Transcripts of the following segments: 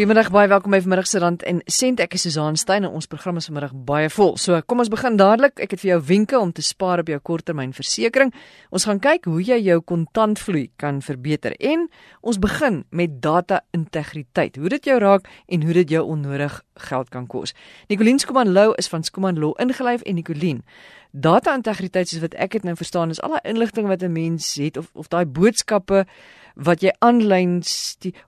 Goeiemiddag, baie welkom by vanmiddag se rand en sent ek is Susan Stein en ons program is vanmiddag baie vol. So kom ons begin dadelik. Ek het vir jou wenke om te spaar op jou korttermynversekering. Ons gaan kyk hoe jy jou kontantvloei kan verbeter en ons begin met data-integriteit. Hoe dit jou raak en hoe dit jou onnodig geld kan kos. Nicoline Skuman Lou is van Skuman Law ingelyf en Nicoline Data-integriteit soos wat ek dit nou verstaan is al daai inligting wat 'n mens het of of daai boodskappe wat jy aanlyn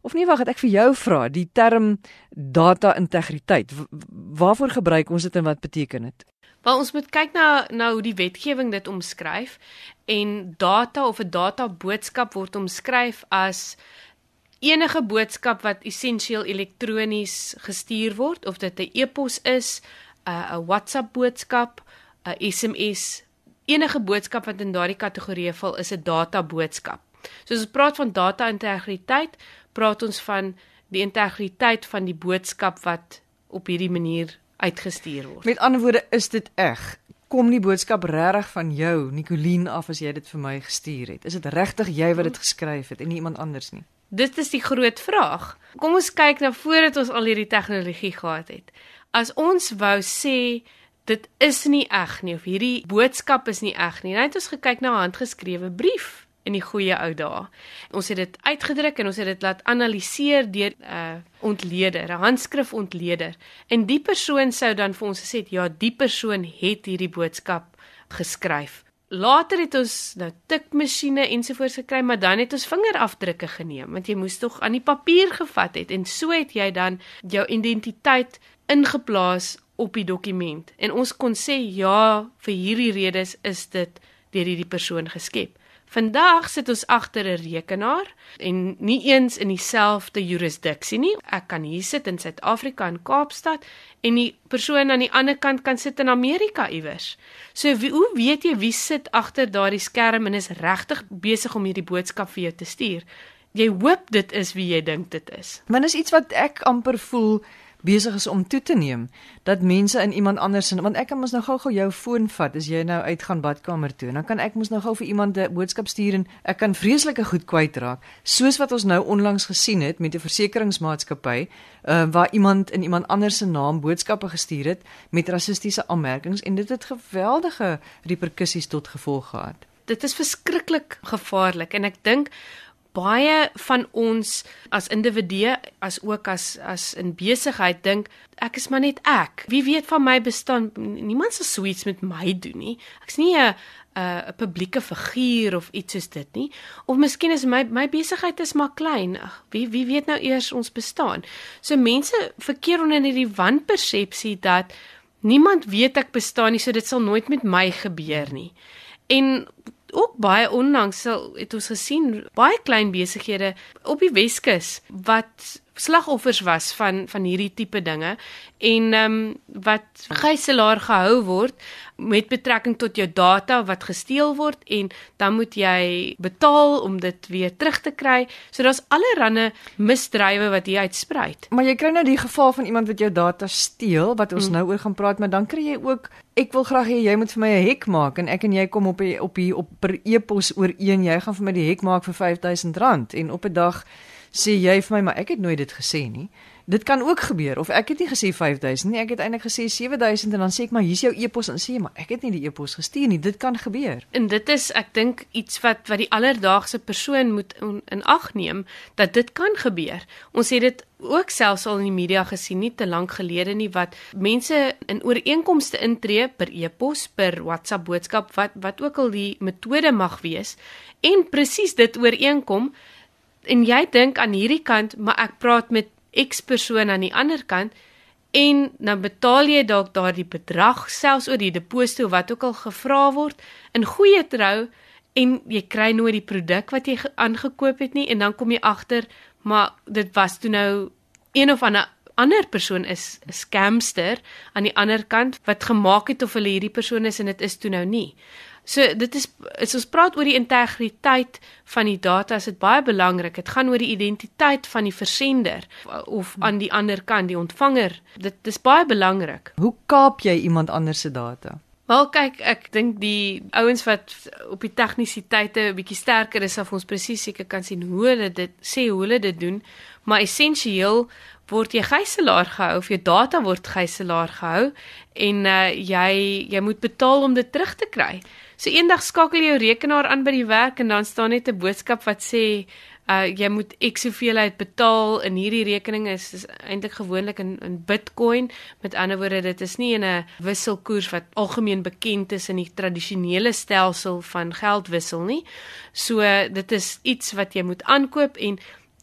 of nie wag het ek vir jou vra die term data integriteit waarvoor gebruik ons dit en wat beteken dit Wel ons moet kyk na na hoe die wetgewing dit omskryf en data of 'n data boodskap word omskryf as enige boodskap wat essensieel elektronies gestuur word of dit 'n e-pos is, 'n 'n WhatsApp boodskap, 'n SMS, enige boodskap wat in daardie kategorie val is 'n data boodskap. So as ons praat van data integriteit, praat ons van die integriteit van die boodskap wat op hierdie manier uitgestuur word. Met ander woorde, is dit reg? Kom die boodskap regtig van jou, Nicoline, af as jy dit vir my gestuur het? Is dit regtig jy wat dit geskryf het en nie iemand anders nie? Dit is die groot vraag. Kom ons kyk na voordat ons al hierdie tegnologie gehad het. As ons wou sê dit is nie eg nie of hierdie boodskap is nie eg nie, dan het ons gekyk na 'n handgeskrewe brief in die goeie ou dae. Ons het dit uitgedruk en ons het dit laat analiseer deur 'n uh, ontleder, 'n handskrif ontleder. En die persoon sou dan vir ons gesê het, ja, die persoon het hierdie boodskap geskryf. Later het ons nou tikmasjiene ensovoorts gekry, maar dan het ons vingerafdrukke geneem want jy moes tog aan die papier gevat het en so het jy dan jou identiteit ingeplaas op die dokument. En ons kon sê ja, vir hierdie redes is dit deur hierdie persoon geskep. Vandag sit ons agter 'n rekenaar en nie eens in dieselfde jurisdiksie nie. Ek kan hier sit in Suid-Afrika in Kaapstad en die persoon aan die ander kant kan sit in Amerika iewers. So wie, hoe weet jy wie sit agter daardie skerm en is regtig besig om hierdie boodskap vir jou te stuur? Jy hoop dit is wie jy dink dit is. Maar is iets wat ek amper voel besig is om toe te neem dat mense in iemand anders se want ek kan mos nou gou-gou jou foon vat as jy nou uitgaan badkamer toe. En dan kan ek mos nou gou vir iemand 'n boodskap stuur en ek kan vreeslike goed kwytraak soos wat ons nou onlangs gesien het met 'n versekeringsmaatskappy uh, waar iemand in iemand anders se naam boodskappe gestuur het met rassistiese aanmerkings en dit het geweldige reperkusies tot gevolg gehad. Dit is verskriklik gevaarlik en ek dink baie van ons as individue as ook as as in besigheid dink ek is maar net ek. Wie weet van my bestaan niemand sal so iets met my doen nie. Ek's nie 'n 'n publieke figuur of iets soos dit nie. Of miskien is my my besigheid is maar klein. Ag, wie wie weet nou eers ons bestaan. So mense verkeer onder hierdie wanpersepsie dat niemand weet ek bestaan nie, so dit sal nooit met my gebeur nie. En ook baie onlangs het ons gesien baie klein besighede op die Weskus wat slagoffers was van van hierdie tipe dinge en ehm um, wat gijslaar gehou word met betrekking tot jou data wat gesteel word en dan moet jy betaal om dit weer terug te kry. So daar's allerlei misdrywe wat hier uitspruit. Maar jy kry nou die geval van iemand wat jou data steel wat ons mm. nou oor gaan praat, maar dan kry jy ook ek wil graag hê jy moet vir my 'n hek maak en ek en jy kom op die, op die, op per e-pos oor een jy gaan vir my die hek maak vir R5000 en op 'n dag sê jy vir my maar ek het nooit dit gesê nie. Dit kan ook gebeur of ek het nie gesê 5000 nie, ek het eintlik gesê 7000 en dan sê ek maar hier's jou e-pos en sê maar ek het nie die e-pos gestuur nie. Dit kan gebeur. En dit is ek dink iets wat wat die alledaagse persoon moet in, in ag neem dat dit kan gebeur. Ons het dit ook selfs al in die media gesien nie te lank gelede nie wat mense in ooreenkomste intree per e-pos, per WhatsApp boodskap wat wat ook al die metode mag wees en presies dit ooreenkom en jy dink aan hierdie kant, maar ek praat met X persoon aan die ander kant en dan betaal jy dalk daardie bedrag selfs oor die deposito wat ook al gevra word in goeie trou en jy kry nooit die produk wat jy aangekoop het nie en dan kom jy agter maar dit was toe nou een of ander ander persoon is 'n scamster aan die ander kant wat gemaak het of hulle hierdie persoon is en dit is toe nou nie. So dit is as ons praat oor die integriteit van die data, is dit baie belangrik. Dit gaan oor die identiteit van die versender of aan die ander kant die ontvanger. Dit is baie belangrik. Hoe kaap jy iemand anders se data? Wel kyk, ek dink die ouens wat op die tegnisiteite 'n bietjie sterker is, sal ons presies seker kan sien hoe hulle dit sê hoe hulle dit doen. maar essensieel word jy gijslaar gehou of jou data word gijslaar gehou en uh, jy jy moet betaal om dit terug te kry. So eendag skakel jy jou rekenaar aan by die werk en dan staan net 'n boodskap wat sê uh jy moet ek soveel uit betaal in hierdie rekening is, is eintlik gewoonlik in in Bitcoin. Met ander woorde, dit is nie in 'n wisselkoers wat algemeen bekend is in die tradisionele stelsel van geldwissel nie. So dit is iets wat jy moet aankoop en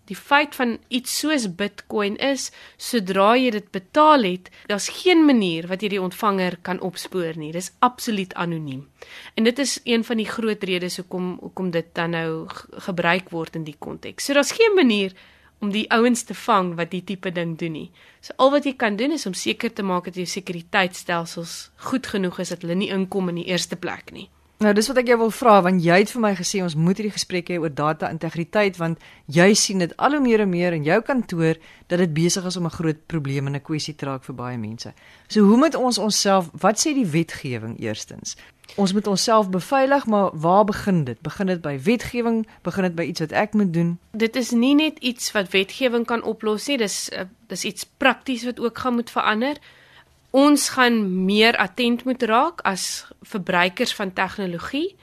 die feit van iets soos Bitcoin is, sodra jy dit betaal het, daar's geen manier wat jy die ontvanger kan opspoor nie. Dis absoluut anoniem. En dit is een van die groot redes hoekom hoekom dit dan nou gebruik word in die konteks. So daar's geen manier om die ouens te vang wat die tipe ding doen nie. So al wat jy kan doen is om seker te maak dat jou sekuriteitstelsels goed genoeg is dat hulle nie inkom in die eerste plek nie. Nou dis wat ek jou wil vra want jy het vir my gesê ons moet hierdie gesprek hê oor data integriteit want jy sien dit al hoe meer en meer in jou kantoor dat dit besig is om 'n groot probleem en 'n kwessie te raak vir baie mense. So hoe moet ons onsself wat sê die wetgewing eerstens? Ons moet onsself beveilig, maar waar begin dit? Begin dit by wetgewing? Begin dit by iets wat ek moet doen? Dit is nie net iets wat wetgewing kan oplos nie, dis uh, dis iets prakties wat ook gaan moet verander ons gaan meer attent moet raak as verbruikers van tegnologie.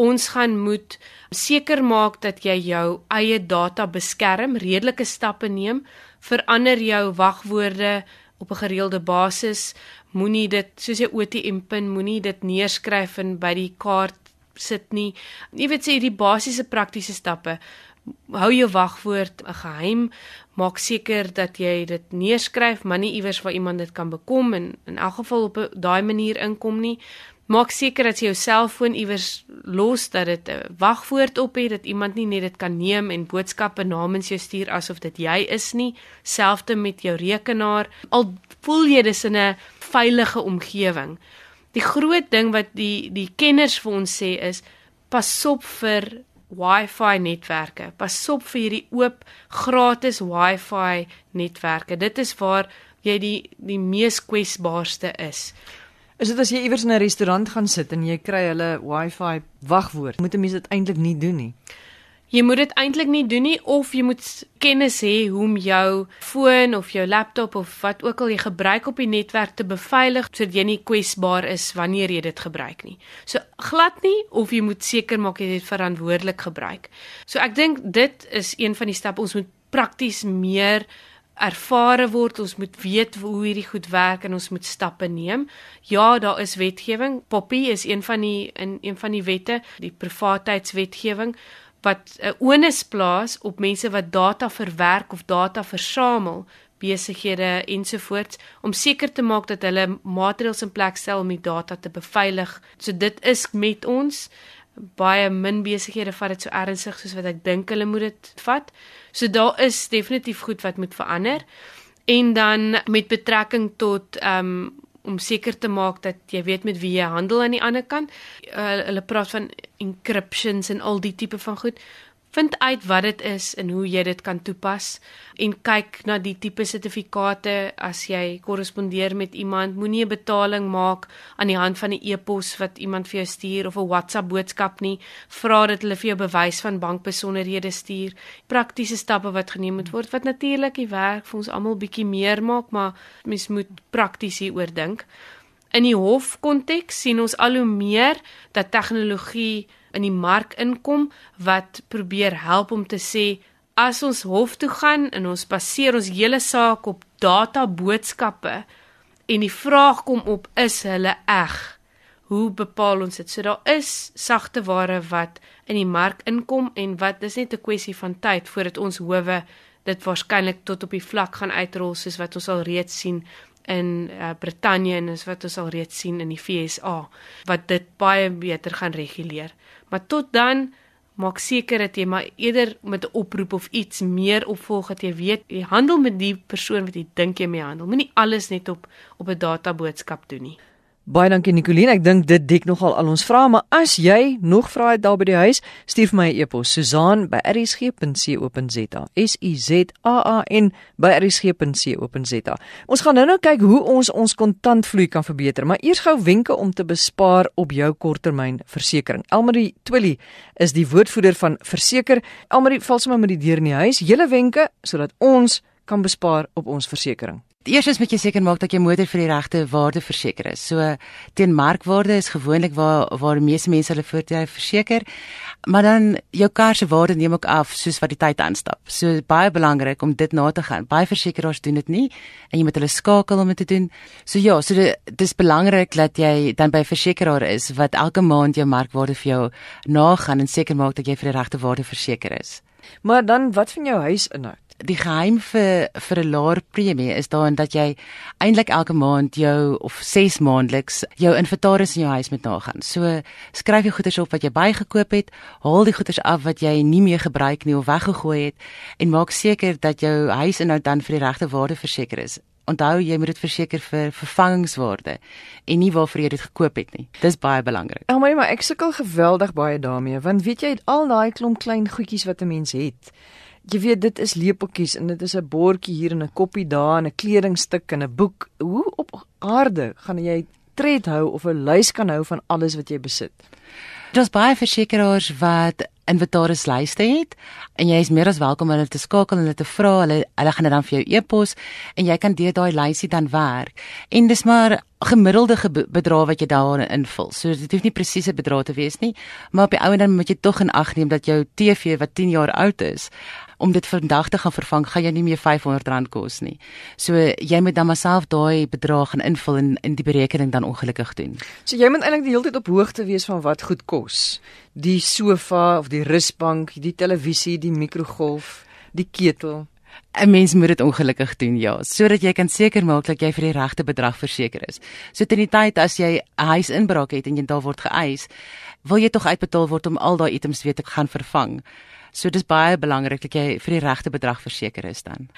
Ons gaan moet seker maak dat jy jou eie data beskerm, redelike stappe neem, verander jou wagwoorde op 'n gereelde basis. Moenie dit soos jy ATM pin, moenie dit neerskryf en by die kaart sit nie. Jy weet sê hierdie basiese praktiese stappe hou jou wagwoord 'n geheim. Maak seker dat jy dit neerskryf, maar nie iewers waar iemand dit kan bekom en in elk geval op daai manier inkom nie. Maak seker dat jy jou selfoon iewers los dat dit 'n wagwoord op het dat iemand nie net dit kan neem en boodskappe namens jou stuur asof dit jy is nie. Selfs met jou rekenaar. Al voel jy dis in 'n veilige omgewing. Die groot ding wat die die kenners vir ons sê is pas op vir Wi-Fi netwerke. Pasop vir hierdie oop gratis Wi-Fi netwerke. Dit is waar jy die die mees kwesbaarste is. Is dit as jy iewers in 'n restaurant gaan sit en jy kry hulle Wi-Fi wagwoord, moet 'n mens dit eintlik nie doen nie. Jy moet dit eintlik nie doen nie of jy moet kennis hê hoe om jou foon of jou laptop of wat ook al jy gebruik op die netwerk te beveilig sodat jy nie kwesbaar is wanneer jy dit gebruik nie. So glad nie of jy moet seker maak jy dit verantwoordelik gebruik. So ek dink dit is een van die stappe ons moet prakties meer ervare word ons moet weet hoe hierdie goed werk en ons moet stappe neem. Ja, daar is wetgewing. Poppy is een van die in een van die wette, die privaatheidswetgewing wat 'n onus plaas op mense wat data verwerk of data versamel, besighede ensovoorts om seker te maak dat hulle maatreëls in plek stel om die data te beveilig. So dit is met ons baie min besighede vat dit so ernstig soos wat ek dink hulle moet dit vat. So daar is definitief goed wat moet verander. En dan met betrekking tot ehm um, om seker te maak dat jy weet met wie jy handel aan die ander kant. Uh, hulle praat van encryptions en al die tipe van goed. Vind uit wat dit is en hoe jy dit kan toepas en kyk na die tipe sertifikate as jy korrespondeer met iemand. Moenie 'n betaling maak aan die hand van 'n e-pos wat iemand vir jou stuur of 'n WhatsApp boodskap nie. Vra dat hulle vir jou bewys van bankbesonderhede stuur. Praktiese stappe wat geneem moet word wat natuurlik die werk vir ons almal bietjie meer maak, maar mens moet prakties hieroor dink. In die hofkonteks sien ons al hoe meer dat tegnologie in die mark inkom wat probeer help om te sê as ons hof toe gaan en ons baseer ons hele saak op data boodskappe en die vraag kom op is hulle eg? Hoe bepaal ons dit? So daar is sagte ware wat in die mark inkom en wat dis net 'n kwessie van tyd voordat ons howe dit waarskynlik tot op die vlak gaan uitrol soos wat ons al reeds sien in uh, Brittanje en is wat ons al reeds sien in die FSA wat dit baie beter gaan reguleer. Maar tot dan maak seker dat jy maar eerder met 'n oproep of iets meer opvolg dat jy weet jy handel met die persoon wat jy dink jy mee handel. Moenie alles net op op 'n data boodskap doen nie. Baie dankie Nicoline. Ek dink dit dek nogal al ons vrae, maar as jy nog vrae het daar by die huis, stuur vir my 'n e-pos susaan@rsg.co.za. S U Z A A N by rsg.co.za. Ons gaan nou-nou kyk hoe ons ons kontantvloei kan verbeter, maar eers gou wenke om te bespaar op jou korttermynversekering. Elmarie Twilly is die woordvoerder van Verseker. Elmarie, val sommer met die deur in die huis. Julle wenke sodat ons kan bespaar op ons versekerings. Eerstens moet jy seker maak dat jou motor vir die regte waarde verseker is. So teen markwaarde is gewoonlik waar waar die meeste mense hulle voertuie verseker. Maar dan jou kar se waarde neem ook af soos wat die tyd aanstap. So baie belangrik om dit na te gaan. Baie versekerings doen dit nie en jy moet hulle skakel om dit te doen. So ja, so dit is belangrik dat jy dan by 'n versekeraar is wat elke maand jou markwaarde vir jou nagaan en seker maak dat jy vir die regte waarde verseker is. Maar dan wat van jou huisinhoud? Die geheim vir vir 'n laer premie is daarin dat jy eintlik elke maand jou of 6 maandeliks jou inventaris in jou huis moet nagaan. So skryf jy goederes op wat jy bygekoop het, haal die goederes af wat jy nie meer gebruik nie of weggegooi het en maak seker dat jou huis inhoud dan vir die regte waarde verseker is. Onthou jy moet dit verseker vir vervangingswaarde en nie waarvoor jy dit gekoop het nie. Dis baie belangrik. Ja, maar, maar ek sukkel geweldig baie daarmee want weet jy al daai klomp klein goedjies wat 'n mens het jy weet dit is lepeltjies en dit is 'n bordjie hier en 'n koppie daar en 'n kledingstuk en 'n boek. Hoe op aarde gaan jy tred hou of 'n lys kan hou van alles wat jy besit? Daar's baie versekerings wat inventarislyste het en jy is meer as welkom om hulle te skakel en hulle te vra. Hulle hulle gaan dit dan vir jou e-pos en jy kan deur daai lysie dan werk. En dis maar gemiddelde bedrag wat jy daarin invul. So dit hoef nie presiese bedrag te wees nie, maar op die ou en dan moet jy tog in ag neem dat jou TV wat 10 jaar oud is, om dit vandag te gaan vervang, gaan jy nie meer R500 kos nie. So jy moet dan maar self daai bedrag gaan invul en in die berekening dan ongelukkig doen. So jy moet eintlik die hele tyd op hoogte wees van wat goed kos. Die sofa of die rusbank, die televisie, die mikrogolf, die ketel. 'n Mens moet dit ongelukkig doen, ja, sodat jy kan seker maak dat jy vir die regte bedrag verseker is. So teen die tyd as jy 'n huis inbraak het en jy daar word geëis, wil jy tog uitbetaal word om al daai items weer te gaan vervang. So dis baie belangrik dat jy vir die regte bedrag verseker is dan.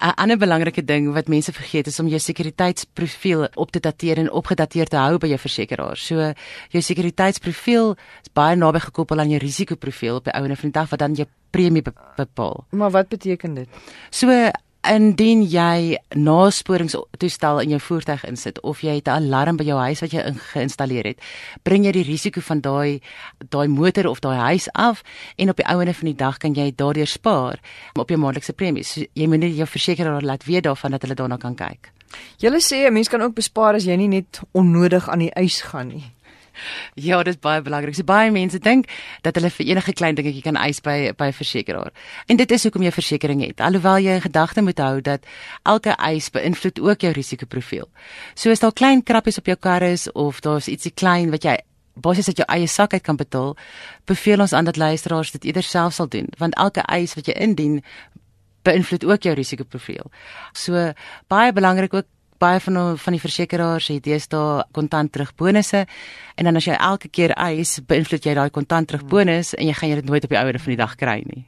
'n Ander belangrike ding wat mense vergeet is om jou sekuriteitsprofiel op te dateer en opgedateer te hou by jou versekeraar. So jou sekuriteitsprofiel is baie naby gekoppel aan jou risikoprofiel op die ouene van die dag wat dan jou premie bepaal. Maar wat beteken dit? So indien jy nasporingstoestel in jou voertuig insit of jy het 'n alarm by jou huis wat jy geïnstalleer het, bring jy die risiko van daai daai motor of daai huis af en op die ouene van die dag kan jy daardeur spaar op jou maandelikse premies. So, jy moet net jou versekeraar laat weet daarvan dat hulle daarna kan kyk. Julle sê 'n mens kan ook bespaar as jy nie net onnodig aan die ys gaan nie. Ja, dit is baie belangrik. So baie mense dink dat hulle vir enige klein dingetjie kan eis by by 'n versekeraar. En dit is hoekom jy versekerings het. Alhoewel jy 'n gedagte moet hou dat elke eis beïnvloed ook jou risikoprofiel. So as daar klein krappies op jou kar is of daar's ietsie klein wat jy basies uit jou eie sak uit kan betaal, beveel ons aan dat luisteraars dit eerder self sal doen, want elke eis wat jy indien beïnvloed ook jou risikoprofiel. So baie belangrik ook baie van van die versekeraars het deesdae kontant terugbonusse en dan as jy elke keer eis, beïnvloed jy daai kontant terugbonus en jy gaan dit nooit op die ouer van die dag kry nie.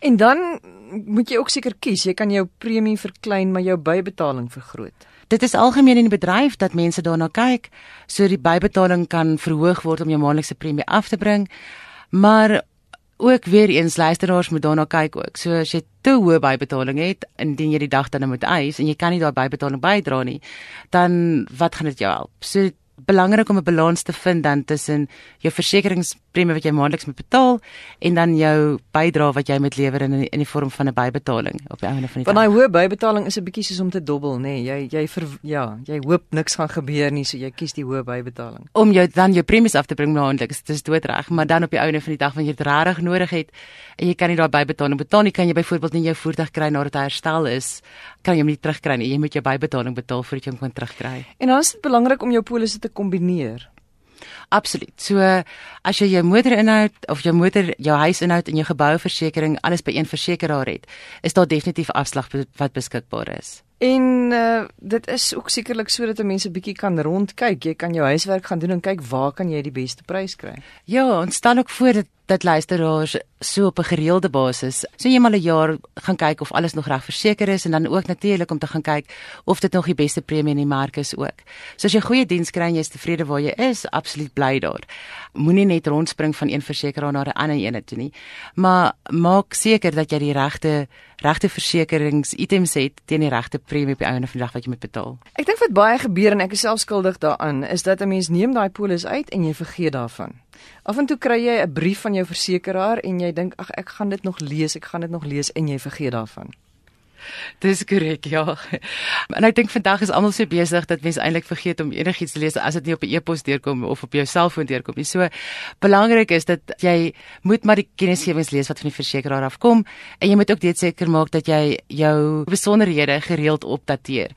En dan moet jy ook seker kies, jy kan jou premie verklein maar jou bybetaling vergroot. Dit is algemeen in die bedryf dat mense daarna kyk, so die bybetaling kan verhoog word om jou maandelikse premie af te bring. Maar ook weer eens luisteraars moet daarna kyk ook. So as jy te hoë bybetaling het indien jy die dag dan moet eis en jy kan nie daai bybetaling bydra nie, dan wat gaan dit jou help? So belangrik om 'n balans te vind dan tussen jou versekeringspremie wat jy maandeliks moet betaal en dan jou bydrae wat jy moet lewer in in die vorm van 'n bybetaling op die einde van die dag. Want daai hoë bybetaling is 'n bietjie soos om te dobbel, nê? Nee. Jy jy ver, ja, jy hoop niks gaan gebeur nie, so jy kies die hoë bybetaling. Om jou dan jou premies af te bring maandeliks, dis doodreg, maar dan op die einde van die dag wanneer jy dit regtig nodig het en jy kan nie daai bybetaling betaal nie, kan jy byvoorbeeld nie jou voertuig kry nadat hy herstel is, kan jy hom nie terugkry nie. Jy moet jou bybetaling betaal voordat jy hom kan terugkry. En dan is dit belangrik om jou polisse te kombineer. Absoluut. So as jy jou motorinhoud of jou motor, jou huisinhoud en jou gebouversekering alles by een versekeraar het, is daar definitief afslag wat beskikbaar is. En uh, dit is ook sekerlik sodat mense bietjie kan rondkyk. Jy kan jou huiswerk gaan doen en kyk waar kan jy die beste prys kry. Ja, ons staan ook voor dat dat luisteraars so op 'n gereelde basis so eenmal 'n jaar gaan kyk of alles nog reg verseker is en dan ook natuurlik om te gaan kyk of dit nog die beste premie in die mark is ook. So as jy goeie diens kry en jy is tevrede waar jy is, absoluut bly daar. Moenie net rondspring van een versekeraar na 'n ander ene toe nie, maar maak seker dat jy die regte regte versekeringsitems het teen die regte premie op die einde van die dag wat jy moet betaal. Ek dink wat baie gebeur en ek is self skuldig daaraan, is dat 'n mens neem daai polis uit en jy vergeet daarvan. Af en toe kry jy 'n brief van jou versekeraar en jy dink ag ek gaan dit nog lees, ek gaan dit nog lees en jy vergeet daarvan. Dis korrek, ja. En ek dink vandag is almal so besig dat mense eintlik vergeet om enigiets te lees as dit nie op 'n e-pos deurkom of op jou selfoon deurkom nie. So belangrik is dat jy moet maar die kennisgewings lees wat van die versekeraar afkom en jy moet ook dit seker maak dat jy jou besonderhede gereeld opdateer.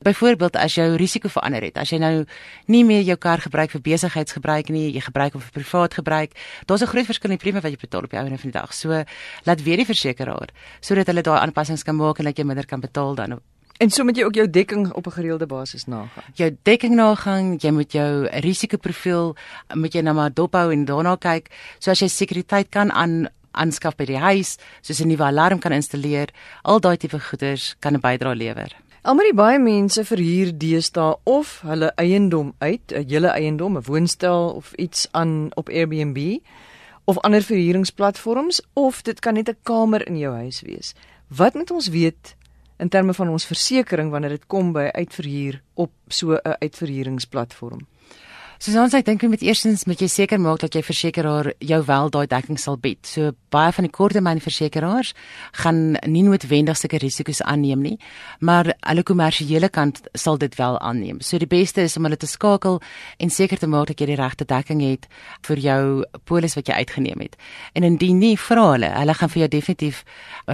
Byvoorbeeld as jou risiko verander het, as jy nou nie meer jou kar gebruik vir besigheidsgebruik nie, jy gebruik hom vir privaat gebruik, daar's 'n groot verskil in die premie wat jy betaal op die einde van die dag. So laat weer die versekeraar sodat hulle daai aanpassings kan maak en dat jy minder kan betaal dan. En so moet jy ook jou dekking op 'n gereelde basis nagaan. Jou dekking nagaan, jy moet jou risikoprofiel moet jy nou maar dophou en daarna kyk. So as jy sekuriteit kan aan aanskaf by die huis, soos 'n nuwe alarm kan installeer, al daai tipe goeders kan 'n bydrae lewer. Almarie baie mense verhuur deesdae of hulle eiendom uit, 'n hele eiendom, 'n woonstel of iets aan op Airbnb of ander verhuuringsplatforms of dit kan net 'n kamer in jou huis wees. Wat moet ons weet in terme van ons versekerings wanneer dit kom by uitverhuur op so 'n uitverhuuringsplatform? Soos ek dink jy moet eerstens moet jy seker maak dat jy versekeraar jou wel daai dekking sal bied. So baie van die korttermynversekeraars gaan nie noodwendig sulke risiko's aanneem nie, maar hulle kommersiële kant sal dit wel aanneem. So die beste is om hulle te skakel en seker te maak dat jy die regte dekking het vir jou polis wat jy uitgeneem het. En indien nie, vra hulle. Hulle gaan vir jou definitief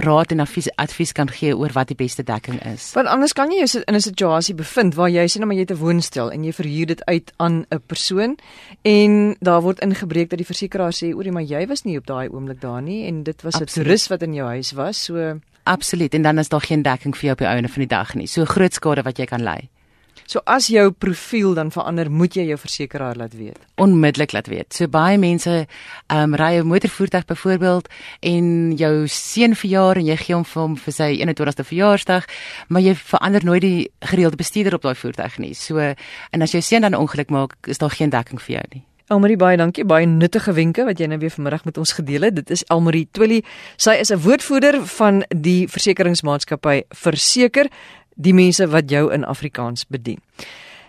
raad en advies advies kan gee oor wat die beste dekking is. Want anders kan jy jou in 'n situasie bevind waar jy sê nou maar jy het 'n woonstel en jy verhuur dit uit aan 'n persoon en daar word ingebreek dat die versekeraar sê oor maar jy was nie op daai oomblik daar nie en dit was 'n toerist wat in jou huis was. So absoluut. En dan is daar geen dekking vir jou op die einde van die dag nie. So groot skade wat jy kan ly So as jou profiel dan verander, moet jy jou versekeraar laat weet. Onmiddellik laat weet. So baie mense ehm um, ry 'n motorvoertuig byvoorbeeld en jou seun verjaar en jy gee hom vir hom vir sy 21ste verjaarsdag, maar jy verander nooit die gereelde bestuurder op daai voertuig nie. So en as jou seun dan ongeluk maak, is daar geen dekking vir jou nie. Elmarie baie dankie, baie nuttige wenke wat jy nou weer vanmiddag met ons gedeel het. Dit is Elmarie Twilly. Sy is 'n woordvoerder van die versekeringsmaatskappy Verseker die mense wat jou in Afrikaans bedien.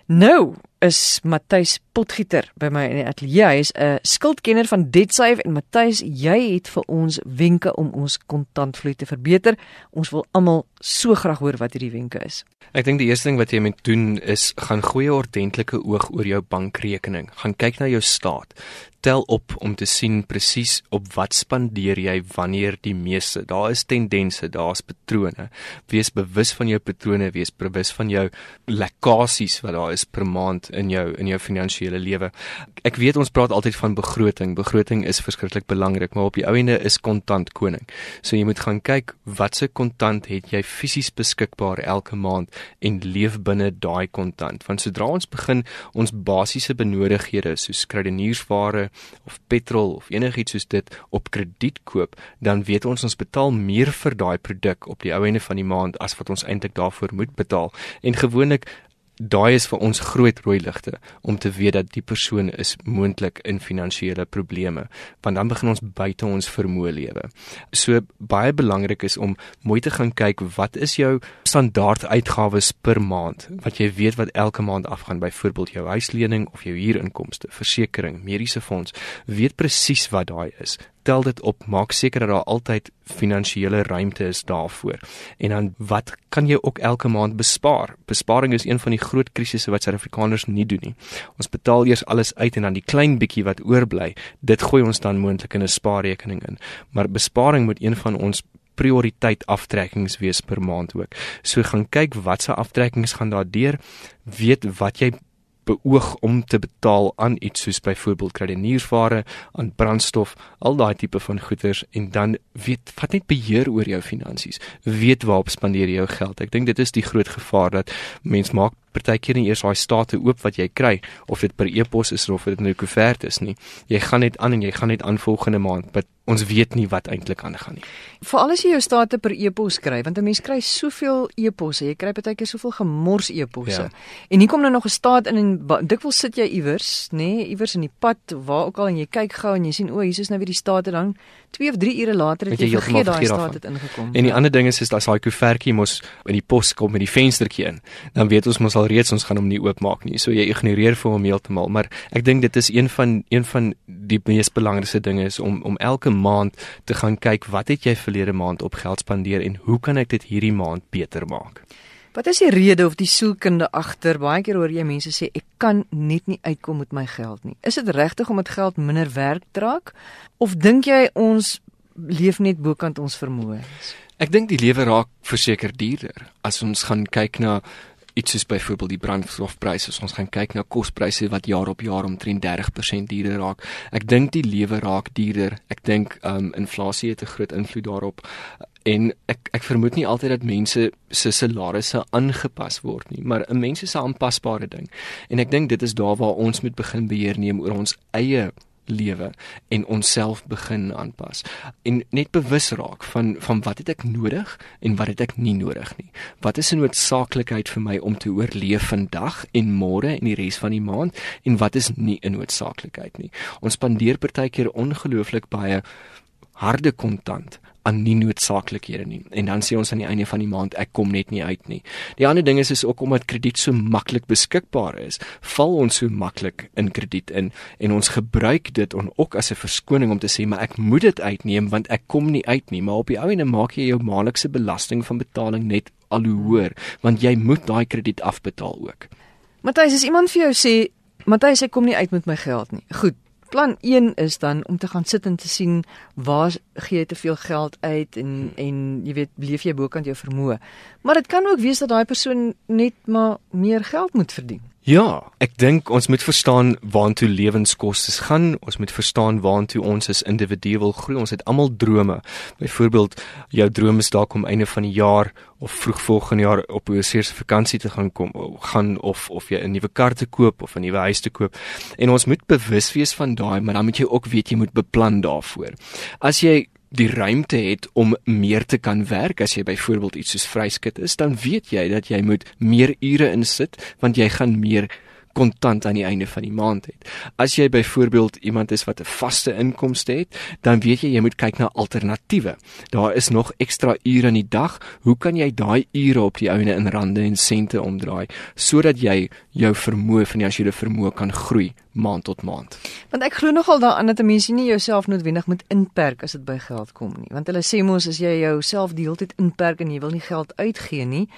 Nou is Matthys Potgieter by my in die ateljee. Hy is 'n skuldkenner van DebtSafe en Matthys, jy het vir ons wenke om ons kontantvloei te verbeter. Ons wil almal so graag hoor wat hierdie wenke is. Ek dink die eerste ding wat jy moet doen is gaan gooi 'n ordentlike oog oor jou bankrekening. Gaan kyk na jou staat tel op om te sien presies op wat spandeer jy wanneer die meeste. Daar is tendense, daar's patrone. Wees bewus van jou patrone, wees bewus van jou lekkasies wat daar is per maand in jou in jou finansiële lewe. Ek weet ons praat altyd van begroting. Begroting is verskriklik belangrik, maar op die ou ende is kontant koning. So jy moet gaan kyk watse kontant het jy fisies beskikbaar elke maand en leef binne daai kontant. Want sodra ons begin ons basiese benodighede soos kredietnuursware of petrol of enigiets soos dit op krediet koop, dan weet ons ons betaal meer vir daai produk op die ou einde van die maand as wat ons eintlik daarvoor moet betaal. En gewoonlik daai is vir ons groot rooi ligte om te weet dat die persoon is moontlik in finansiële probleme want dan begin ons buite ons vermoë lewe. So baie belangrik is om mooi te gaan kyk wat is jou standaard uitgawes per maand? Wat jy weet wat elke maand afgaan byvoorbeeld jou huislening of jou huurinkomste, versekerings, mediese fonds, weet presies wat daai is tel dit op, maak seker dat daar altyd finansiële ruimte is daarvoor. En dan wat kan jy ook elke maand bespaar? Besparing is een van die groot krisisse wat Suid-Afrikaners nie doen nie. Ons betaal eers alles uit en dan die klein bietjie wat oorbly, dit gooi ons dan moontlik in 'n spaarrekening in. Maar besparing moet een van ons prioriteit aftrekkings wees per maand ook. So gaan kyk watse aftrekkings gaan daar deur, weet wat jy beoog om te betaal aan iets soos byvoorbeeld kredieniersware, aan brandstof, al daai tipe van goederes en dan weet vat net beheer oor jou finansies. Weet waarop spandeer jy jou geld. Ek dink dit is die groot gevaar dat mens maak partykeer nie eers daai state oop wat jy kry of dit per e-pos is of dit in 'n koevert is nie. Jy gaan net aan en jy gaan net aan volgende maand, maar ons weet nie wat eintlik aangaan nie. Veral as jy jou state per e-pos kry, want 'n mens kry soveel e-posse, jy kry baie keer soveel gemors e-posse. Ja. En hier kom nou nog 'n staat in en dikwels sit jy iewers, nê, nee, iewers in die pad waar ook al en jy kyk gou en jy sien o, hier is nou weer die state dan 2 of 3 ure later het jy, jy vergeet daai staat het ingekom. En die ja. ander ding is is dat daai koevertjie mos in die pos kom met die venstertjie in. Dan weet ons mos al reeds ons gaan hom nie oopmaak nie. So jy ignoreer vir hom heeltemal, maar ek dink dit is een van een van die mees belangrikste dinge is om om elke maand te gaan kyk wat het jy verlede maand op geld spandeer en hoe kan ek dit hierdie maand beter maak? Wat is die rede of die sielkunde agter? Baie keer hoor jy mense sê ek kan net nie uitkom met my geld nie. Is dit regtig om met geld minder werk trek of dink jy ons leef net bokant ons vermoëns? Ek dink die lewe raak verseker duurder as ons gaan kyk na iets soos byvoorbeeld die brandstofpryse. Ons gaan kyk na kospryse wat jaar op jaar omtrent 30% duurder raak. Ek dink die lewe raak duurder. Ek dink um inflasie het 'n groot invloed daarop en ek ek vermoed nie altyd dat mense se salarisse aangepas word nie, maar 'n mens is 'n aanpasbare ding. En ek dink dit is daar waar ons moet begin beheer neem oor ons eie lewe en onsself begin aanpas en net bewus raak van van wat het ek nodig en wat het ek nie nodig nie. Wat is 'n noodsaaklikheid vir my om te oorleef vandag en môre en die res van die maand en wat is nie 'n noodsaaklikheid nie. Ons spandeer partykeer ongelooflik baie harde kontant aan nie noodsaaklikhede nie. En dan sê ons aan die einde van die maand ek kom net nie uit nie. Die ander ding is is ook omdat krediet so maklik beskikbaar is, val ons so maklik in krediet in en ons gebruik dit on, ook as 'n verskoning om te sê maar ek moet dit uitneem want ek kom nie uit nie, maar op die ou ende maak jy jou maandelikse belasting van betaling net al hoe hoër want jy moet daai krediet afbetaal ook. Matthys, as iemand vir jou sê Matthys, ek kom nie uit met my geld nie. Goed, plan 1 is dan om te gaan sit en te sien waar gee jy te veel geld uit en hmm. en jy weet leef jy bokant jou vermoë. Maar dit kan ook wees dat daai persoon net maar meer geld moet verdien. Ja, ek dink ons moet verstaan waantoe lewenskoste gaan. Ons moet verstaan waantoe ons as individue wil groei. Ons het almal drome. Byvoorbeeld, jou droom is dalk om einde van die jaar of vroeg volgende jaar op 'n seerse vakansie te gaan kom, gaan of of jy 'n nuwe kar te koop of 'n nuwe huis te koop. En ons moet bewus wees van daai, maar dan moet jy ook weet jy moet beplan daarvoor. As jy die ruimte het om meer te kan werk. As jy byvoorbeeld iets soos vryskut is, dan weet jy dat jy moet meer ure insit want jy gaan meer kontant aan die einde van die maand het. As jy byvoorbeeld iemand is wat 'n vaste inkomste het, dan weet jy jy moet kyk na alternatiewe. Daar is nog ekstra ure in die dag. Hoe kan jy daai ure op die ouene in rande en sente omdraai sodat jy jou vermoë finansiële vermoë kan groei maand tot maand? Want ek glo nogal daaraan dat 'n mens nie jouself noodwendig moet inperk as dit by geld kom nie. Want hulle sê mos as jy jouself die hele tyd inperk en jy wil nie geld uitgee nie,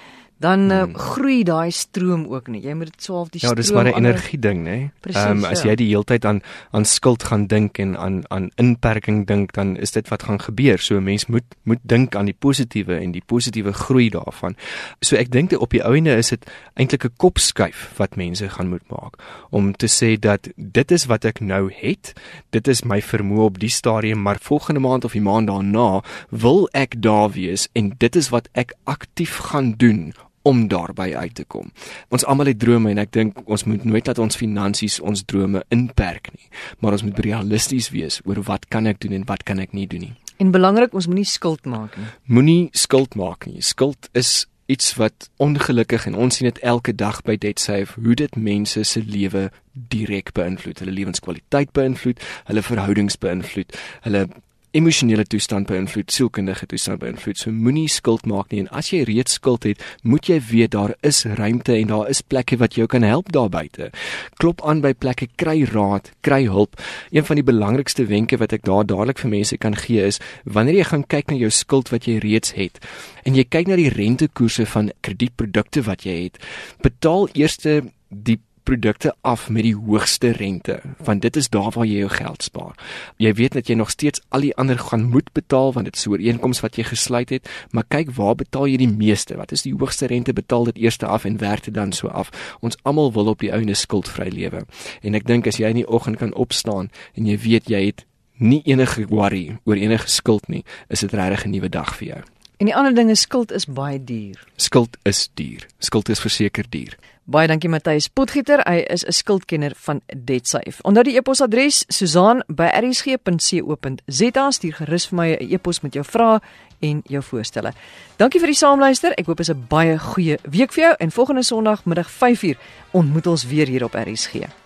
dan uh, groei daai stroom ook nie. Jy moet dit swaaf die ja, stroom. Ja, dis maar 'n energie ding, nê? Ehm um, as ja. jy die hele tyd aan aan skuld gaan dink en aan aan inperking dink, dan is dit wat gaan gebeur. So 'n mens moet moet dink aan die positiewe en die positiewe groei daarvan. So ek dink op die ouene is dit eintlik 'n kopskuif wat mense gaan moet maak om te sê dat dit is wat ek nou het. Dit is my vermoë op die stadium, maar volgende maand of die maand daarna wil ek daar wees en dit is wat ek aktief gaan doen om daarby uit te kom. Ons almal het drome en ek dink ons moet nooit dat ons finansies ons drome inperk nie, maar ons moet realisties wees oor wat kan ek doen en wat kan ek nie doen nie. En belangrik, ons moenie skuld maak nie. Moenie skuld maak nie. Skuld is iets wat ongelukkig en ons sien dit elke dag by Debt Safe hoe dit mense se lewe direk beïnvloed, hulle lewenskwaliteit beïnvloed, hulle verhoudings beïnvloed, hulle emosionele toestand beïnvloed, sielkundige toestand beïnvloed. So moenie skuld maak nie en as jy reeds skuld het, moet jy weet daar is ruimte en daar is plekke wat jou kan help daar buite. Klop aan by plekke, kry raad, kry hulp. Een van die belangrikste wenke wat ek daar dadelik vir mense kan gee is wanneer jy gaan kyk na jou skuld wat jy reeds het en jy kyk na die rentekoerse van kredietprodukte wat jy het, betaal eers die produkte af met die hoogste rente, want dit is daar waar jy jou geld spaar. Jy weet dat jy nog steeds al die ander gaan moet betaal want dit is 'n ooreenkoms wat jy gesluit het, maar kyk waar betaal jy die meeste? Wat is die hoogste rente? Betaal dit eers af en werk dit dan so af. Ons almal wil op die ouene skuldvry lewe. En ek dink as jy in die oggend kan opstaan en jy weet jy het nie enige worry oor enige skuld nie, is dit regtig 'n nuwe dag vir jou. En die ander ding is skuld is baie duur. Skuld is duur. Skuld is verseker duur. Baie dankie Matthys Potgieter. Hy is 'n skuldkenner van DebtSafe. Onder die e-posadres susan@rsg.co.za stuur gerus vir my 'n e-pos met jou vrae en jou voorstelle. Dankie vir die saamluister. Ek hoop dit is 'n baie goeie week vir jou en volgende Sondag middag 5uur ontmoet ons weer hier op RSG.